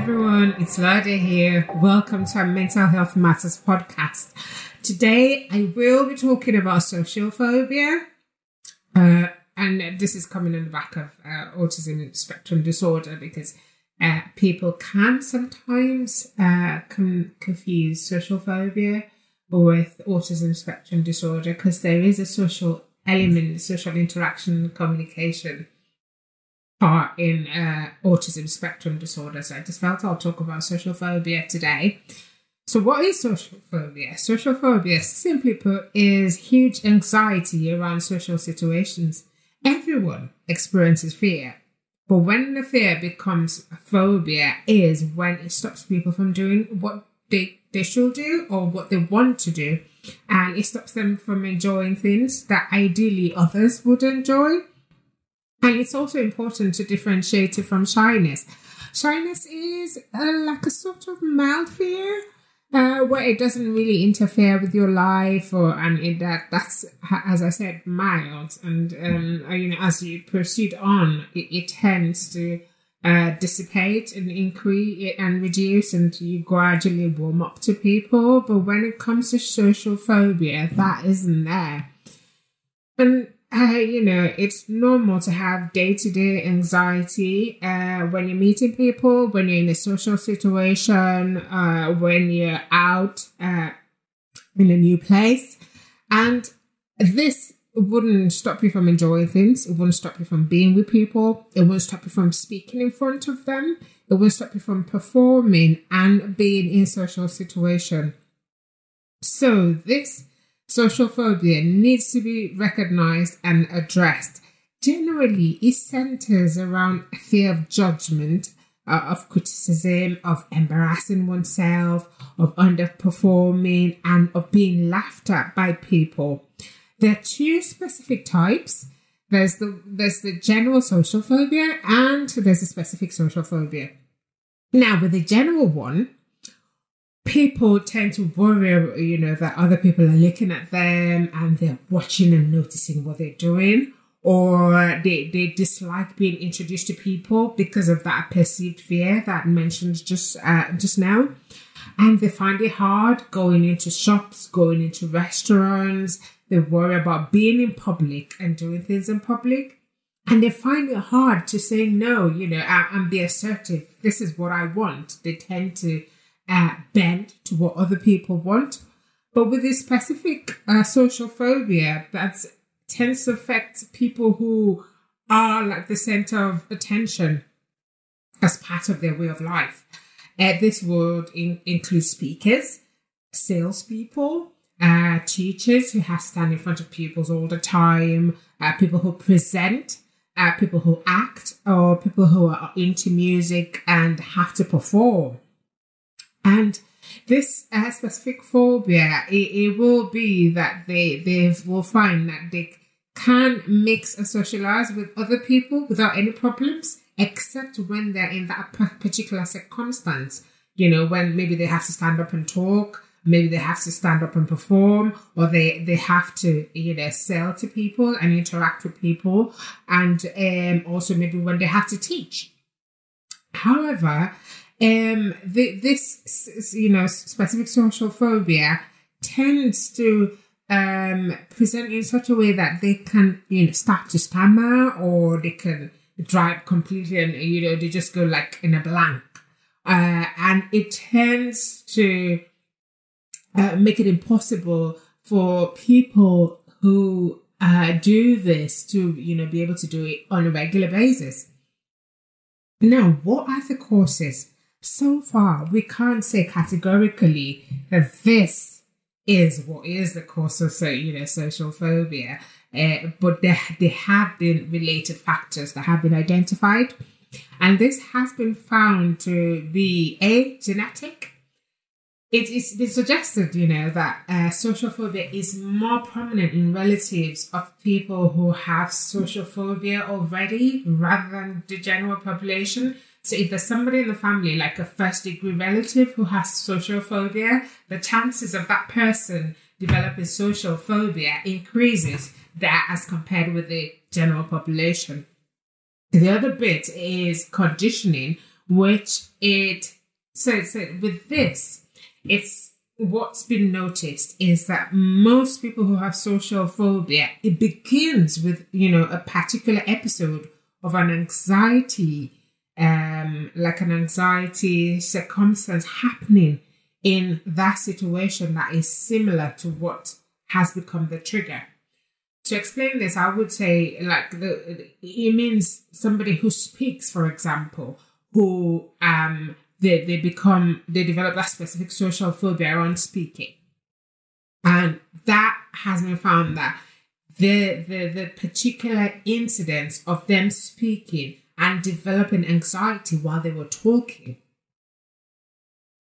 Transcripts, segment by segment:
Everyone, it's Lade here. Welcome to our Mental Health Matters podcast. Today I will be talking about social phobia. Uh, and this is coming on the back of uh, autism spectrum disorder because uh, people can sometimes uh, con- confuse social phobia with autism spectrum disorder because there is a social element, social interaction, communication part in uh, autism spectrum disorder. So I just felt I'll talk about social phobia today. So, what is social phobia? Social phobia, simply put, is huge anxiety around social situations. Everyone experiences fear, but when the fear becomes a phobia, is when it stops people from doing what they, they should do or what they want to do, and it stops them from enjoying things that ideally others would enjoy. And it's also important to differentiate it from shyness. Shyness is uh, like a sort of mild fear uh, where it doesn't really interfere with your life, or and it, that that's as I said mild. And um, uh, you know, as you proceed on, it, it tends to uh, dissipate and increase and reduce, and you gradually warm up to people. But when it comes to social phobia, that isn't there. And uh, you know, it's normal to have day to day anxiety uh, when you're meeting people, when you're in a social situation, uh, when you're out uh, in a new place. And this wouldn't stop you from enjoying things. It wouldn't stop you from being with people. It wouldn't stop you from speaking in front of them. It wouldn't stop you from performing and being in social situation. So this social phobia needs to be recognized and addressed. Generally, it centers around fear of judgment, uh, of criticism, of embarrassing oneself, of underperforming, and of being laughed at by people. There are two specific types. There's the there's the general social phobia and there's a specific social phobia. Now, with the general one, people tend to worry, you know, that other people are looking at them and they're watching and noticing what they're doing, or they, they dislike being introduced to people because of that perceived fear that I mentioned just uh, just now. And they find it hard going into shops, going into restaurants. They worry about being in public and doing things in public. And they find it hard to say no, you know, and be assertive. This is what I want. They tend to uh, bend to what other people want. But with this specific uh, social phobia, that tends to affect people who are like the center of attention as part of their way of life. Uh, this would in- include speakers, salespeople, uh, teachers who have to stand in front of pupils all the time, uh, people who present, uh, people who act, or people who are into music and have to perform. And this uh, specific phobia, it, it will be that they, they will find that they can mix and socialize with other people without any problems, except when they're in that particular circumstance. You know, when maybe they have to stand up and talk, maybe they have to stand up and perform, or they, they have to, you know, sell to people and interact with people, and um, also maybe when they have to teach. However, um, the, this, you know, specific social phobia tends to um, present in such a way that they can, you know, start to stammer or they can drive completely and, you know, they just go like in a blank. Uh, and it tends to uh, make it impossible for people who uh, do this to, you know, be able to do it on a regular basis. Now, what are the causes? So far, we can't say categorically that this is what is the cause of, so, you know, social phobia. Uh, but there, there have been related factors that have been identified. And this has been found to be a genetic. It, has been suggested, you know, that uh, social phobia is more prominent in relatives of people who have social phobia already rather than the general population. So if there's somebody in the family, like a first degree relative who has social phobia, the chances of that person developing social phobia increases that as compared with the general population. The other bit is conditioning, which it so, so with this, it's what's been noticed is that most people who have social phobia, it begins with, you know, a particular episode of an anxiety, um, like an anxiety circumstance happening in that situation that is similar to what has become the trigger. To explain this, I would say like the it means somebody who speaks, for example, who um they, they become they develop that specific social phobia around speaking. And that has been found that the the the particular incidents of them speaking and developing anxiety while they were talking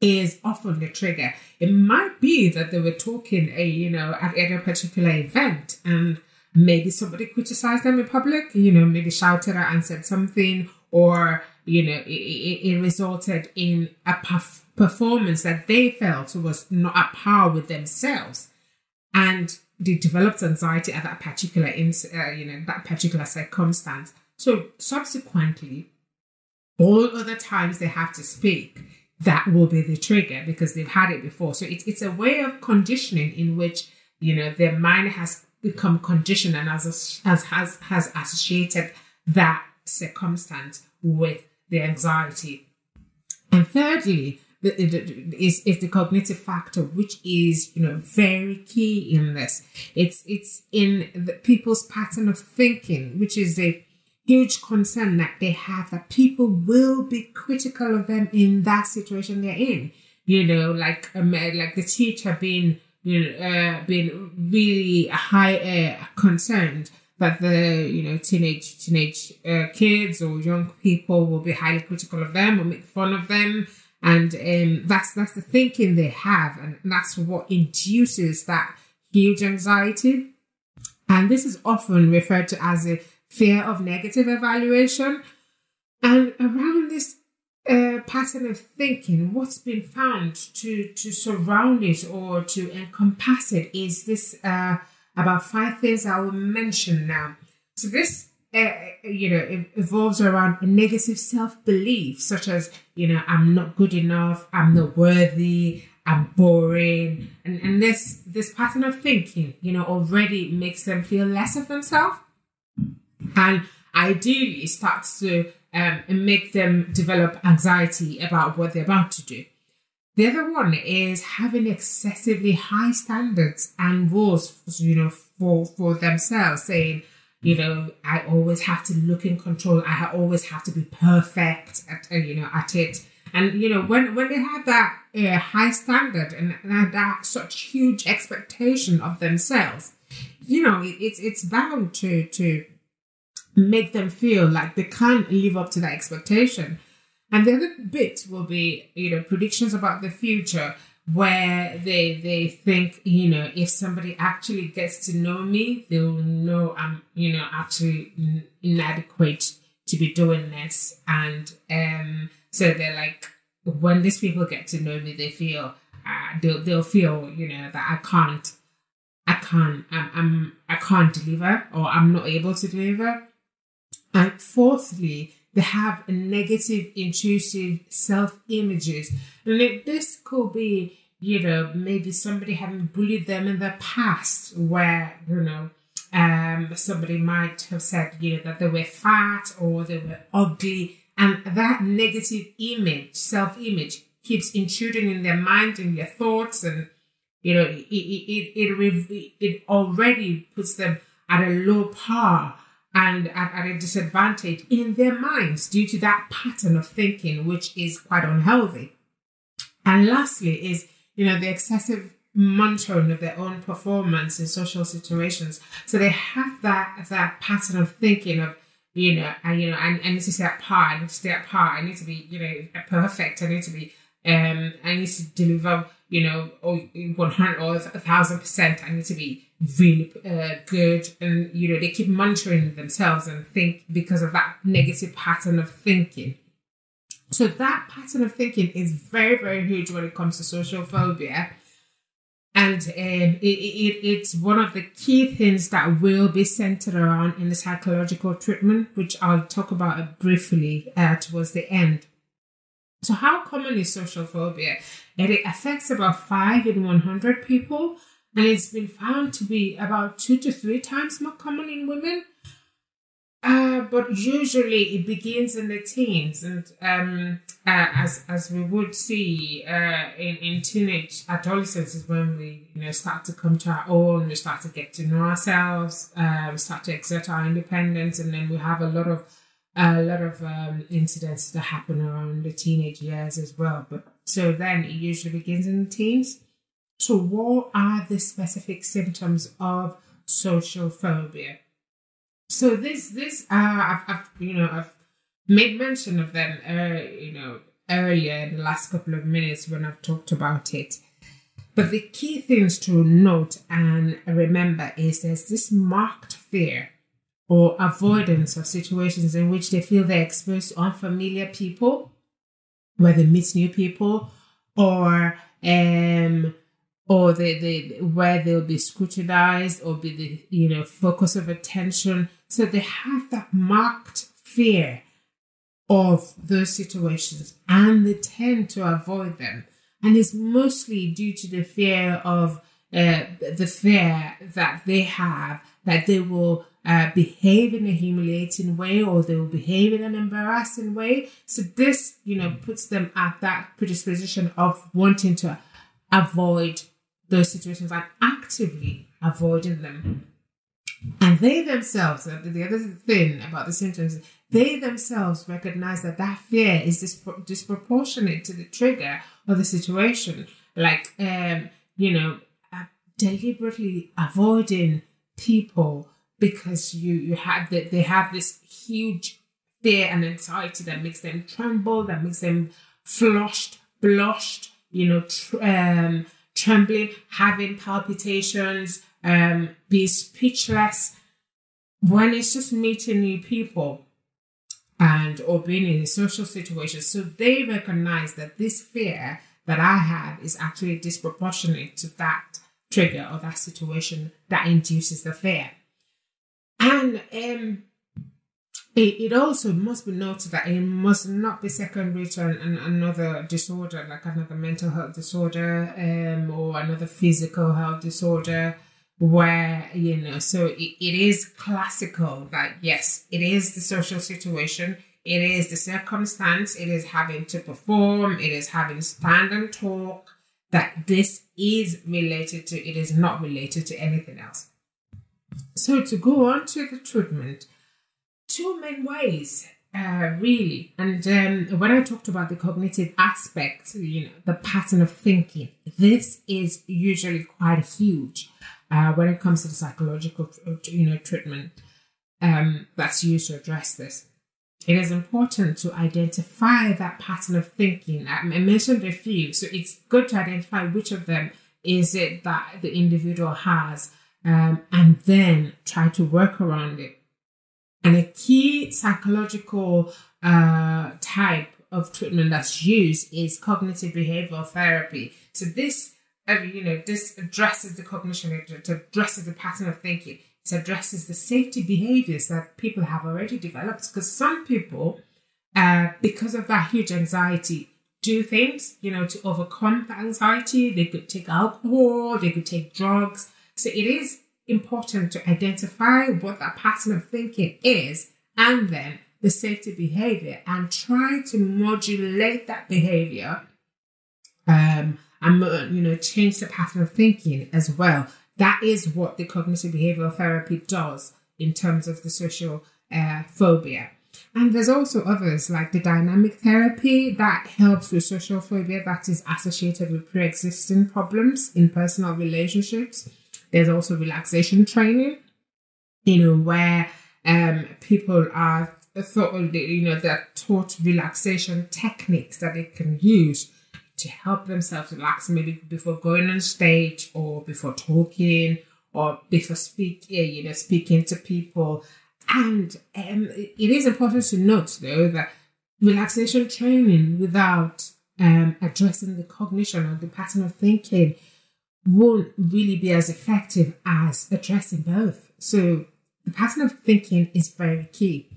is often the trigger. It might be that they were talking a you know at, at a particular event and maybe somebody criticized them in public, you know, maybe shouted at and said something, or you know, it, it, it resulted in a perf- performance that they felt was not at par with themselves, and they developed anxiety at that particular, uh, you know, that particular circumstance. So subsequently, all other times they have to speak, that will be the trigger because they've had it before. So it's it's a way of conditioning in which you know their mind has become conditioned and has has has, has associated that circumstance with the anxiety. And thirdly, the, is is the cognitive factor, which is you know very key in this. It's it's in the people's pattern of thinking, which is a huge concern that they have that people will be critical of them in that situation they're in. You know, like um, like the teacher being you know uh, being really high uh, concerned that the you know teenage teenage uh, kids or young people will be highly critical of them or make fun of them. And um, that's that's the thinking they have. And that's what induces that huge anxiety. And this is often referred to as a fear of negative evaluation. And around this uh, pattern of thinking, what's been found to, to surround it or to encompass it is this uh, about five things I will mention now. So this, uh, you know, it evolves around a negative self-belief, such as, you know, I'm not good enough, I'm not worthy, I'm boring, and and this this pattern of thinking, you know, already makes them feel less of themselves and ideally starts to um, make them develop anxiety about what they're about to do. The other one is having excessively high standards and rules, you know, for for themselves, saying, you know, I always have to look in control. I always have to be perfect at, uh, you know, at it. And you know, when when they have that uh, high standard and, and that such huge expectation of themselves, you know, it, it's it's bound to to make them feel like they can't live up to that expectation. And the other bit will be, you know, predictions about the future where they they think, you know, if somebody actually gets to know me, they'll know I'm, you know, actually inadequate to be doing this. And um so they're like when these people get to know me, they feel uh, they'll they'll feel, you know, that I can't I can't I'm, I'm I can't deliver or I'm not able to deliver and fourthly, they have negative, intrusive self images. And it, this could be, you know, maybe somebody having bullied them in the past, where, you know, um, somebody might have said, you know, that they were fat or they were ugly. And that negative image, self image, keeps intruding in their mind and their thoughts. And, you know, it, it, it, it, it already puts them at a low par and at, a disadvantage in their minds due to that pattern of thinking, which is quite unhealthy. And lastly, is you know the excessive monitoring of their own performance in social situations. So they have that that pattern of thinking of you know, and you know, I, I need to stay apart, I need to stay apart, I need to be, you know, perfect, I need to be, um, I need to deliver, you know, or 100 or a thousand percent, I need to be really uh, good. And, you know, they keep monitoring themselves and think because of that negative pattern of thinking. So that pattern of thinking is very, very huge when it comes to social phobia and um, it, it, it's one of the key things that will be centered around in the psychological treatment, which I'll talk about briefly uh, towards the end. So, how common is social phobia? it affects about 5 in 100 people, and it's been found to be about 2 to 3 times more common in women. Uh, but usually it begins in the teens, and um, uh, as as we would see uh, in in teenage adolescence is when we you know start to come to our own, we start to get to know ourselves, uh, we start to exert our independence, and then we have a lot of a lot of um, incidents that happen around the teenage years as well. But so then it usually begins in the teens. So what are the specific symptoms of social phobia? So this this uh, I've, I've you know I've made mention of them uh, you know earlier in the last couple of minutes when I've talked about it. But the key things to note and remember is there's this marked fear or avoidance of situations in which they feel they're exposed to unfamiliar people, where they meet new people, or um, or they, they where they'll be scrutinized or be the you know focus of attention so they have that marked fear of those situations and they tend to avoid them. And it's mostly due to the fear of uh, the fear that they have that they will uh, behave in a humiliating way or they will behave in an embarrassing way. So this, you know, puts them at that predisposition of wanting to avoid those situations and actively avoiding them. And they themselves, the other thing about the symptoms, they themselves recognize that that fear is dispro- disproportionate to the trigger or the situation. Like, um, you know, uh, deliberately avoiding people because you you have that they have this huge fear and anxiety that makes them tremble, that makes them flushed, blushed, you know, tr- um, trembling, having palpitations, um, be speechless when it's just meeting new people and or being in a social situation. So they recognize that this fear that I have is actually disproportionate to that trigger or that situation that induces the fear. And um, it, it also must be noted that it must not be secondary to an, an, another disorder, like another mental health disorder um, or another physical health disorder where you know so it, it is classical that yes it is the social situation it is the circumstance it is having to perform it is having stand and talk that this is related to it is not related to anything else so to go on to the treatment two main ways uh, really and um, when i talked about the cognitive aspect you know the pattern of thinking this is usually quite huge uh, when it comes to the psychological you know treatment um, that's used to address this. It is important to identify that pattern of thinking. I mentioned a few, so it's good to identify which of them is it that the individual has, um, and then try to work around it. And a key psychological uh, type of treatment that's used is cognitive behavioral therapy. So this and you know, this addresses the cognition, it addresses the pattern of thinking, it addresses the safety behaviors that people have already developed. Because some people, uh, because of that huge anxiety, do things, you know, to overcome the anxiety. They could take alcohol, they could take drugs. So it is important to identify what that pattern of thinking is and then the safety behavior and try to modulate that behavior um, and you know change the pattern of thinking as well. That is what the cognitive behavioral therapy does in terms of the social uh, phobia. And there's also others like the dynamic therapy that helps with social phobia that is associated with pre-existing problems in personal relationships. There's also relaxation training, you know, where um, people are thought, you know, they're taught relaxation techniques that they can use to help themselves relax, maybe before going on stage or before talking or before speaking, you know, speaking to people. And um, it is important to note, though, that relaxation training without um, addressing the cognition or the pattern of thinking won't really be as effective as addressing both. So the pattern of thinking is very key.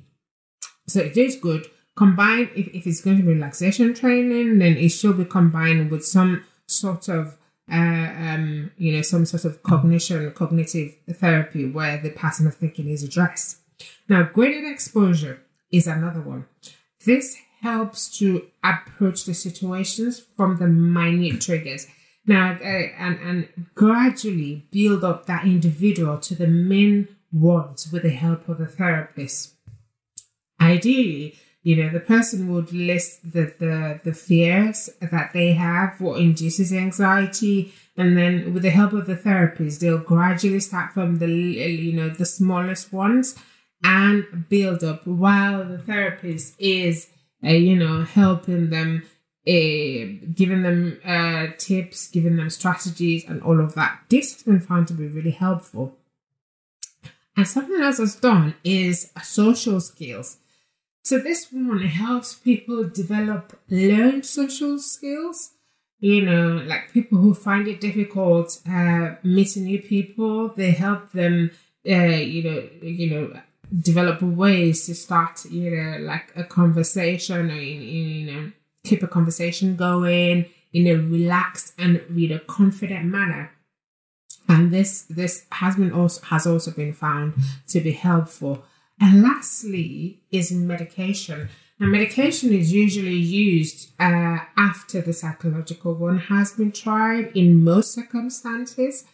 So it is good. Combine if, if it's going to be relaxation training, then it should be combined with some sort of uh, um, you know, some sort of cognition, cognitive therapy where the pattern of thinking is addressed. Now, graded exposure is another one. This helps to approach the situations from the minute triggers. Now, uh, and, and gradually build up that individual to the main ones with the help of a therapist. Ideally, you know, the person would list the, the, the fears that they have, what induces anxiety, and then with the help of the therapist, they'll gradually start from the, you know, the smallest ones and build up while the therapist is, uh, you know, helping them, uh, giving them uh, tips, giving them strategies and all of that. This has been found to be really helpful. And something else that's done is social skills. So this one helps people develop learned social skills. You know, like people who find it difficult uh, meeting new people, they help them, uh, you know, you know, develop ways to start, you know, like a conversation or you know, keep a conversation going in a relaxed and a confident manner. And this this has been also has also been found to be helpful. And lastly is medication. Now medication is usually used uh, after the psychological one has been tried in most circumstances.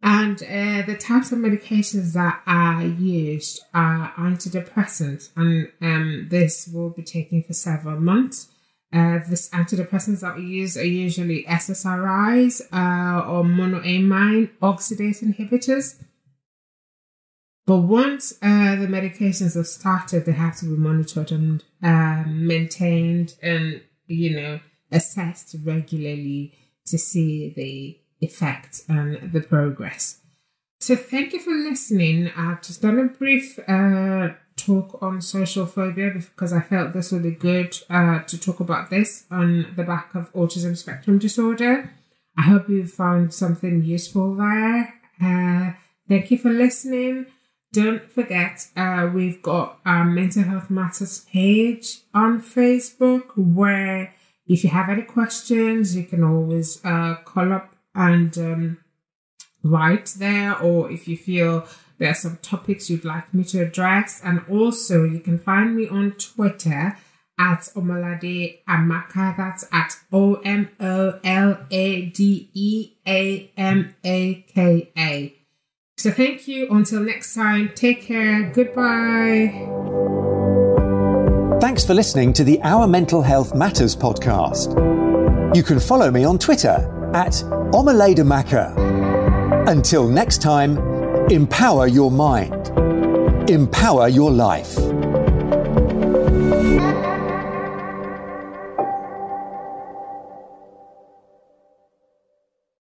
And uh, the types of medications that are used are antidepressants. And um, this will be taken for several months uh, this antidepressants that we use are usually SSRIs uh, or monoamine oxidase inhibitors. But once uh, the medications are started, they have to be monitored and um, maintained and, you know, assessed regularly to see the effect and the progress. So thank you for listening. I've just done a brief uh, talk on social phobia because I felt this would be good uh, to talk about this on the back of autism spectrum disorder. I hope you found something useful there. Uh, thank you for listening. Don't forget, uh, we've got our Mental Health Matters page on Facebook where if you have any questions, you can always uh, call up and um, write there, or if you feel there are some topics you'd like me to address. And also, you can find me on Twitter at Omolade Amaka. That's at O M O L A D E A M A K A. So thank you. Until next time, take care. Goodbye. Thanks for listening to the Our Mental Health Matters podcast. You can follow me on Twitter at Omaladamaka. Until next time, Empower your mind. Empower your life.